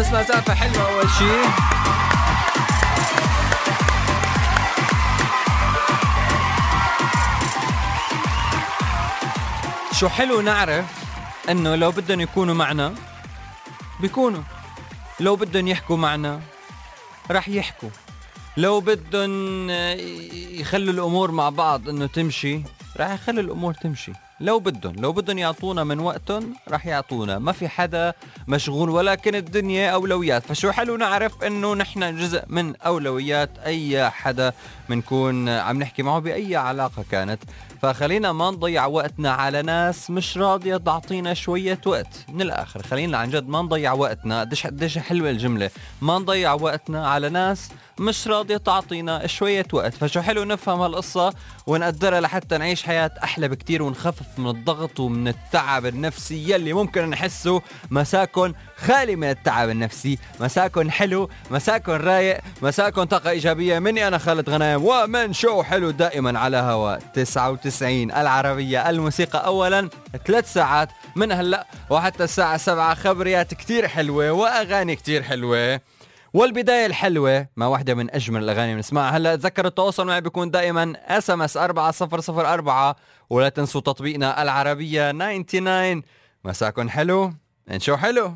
بس مسافة حلوة أول شي. شو حلو نعرف إنه لو بدهم يكونوا معنا بيكونوا. لو بدهم يحكوا معنا رح يحكوا. لو بدهم يخلوا الأمور مع بعض إنه تمشي رح يخلوا الأمور تمشي. لو بدهم لو بدهم يعطونا من وقتهم رح يعطونا. ما في حدا مشغول ولكن الدنيا أولويات. فشو حلو نعرف إنه نحن جزء من أولويات أي حدا بنكون عم نحكي معه بأي علاقة كانت. فخلينا ما نضيع وقتنا على ناس مش راضية تعطينا شوية وقت. من الآخر خلينا عن جد ما نضيع وقتنا. قديش قديش حلوة الجملة. ما نضيع وقتنا على ناس مش راضية تعطينا شوية وقت. فشو حلو نفهم هالقصة ونقدرها لحتى نعيش حياة أحلى بكتير ونخفف من الضغط ومن التعب النفسي يلي ممكن نحسه. مساكن خالي من التعب النفسي. مساكن حلو مساكن رايق مساكن طاقة إيجابية. مني أنا خالد غنايم ومن شو حلو دائما على هواء 99 العربية الموسيقى أولا ثلاث ساعات من هلأ وحتى الساعة 7 خبريات كتير حلوة وأغاني كتير حلوة. والبداية الحلوة ما واحدة من أجمل الأغاني بنسمعها. هلأ تذكروا التواصل معي بيكون دائما SMS 4004 ولا تنسوا تطبيقنا العربية 99 مساكن حلو انشو حلو.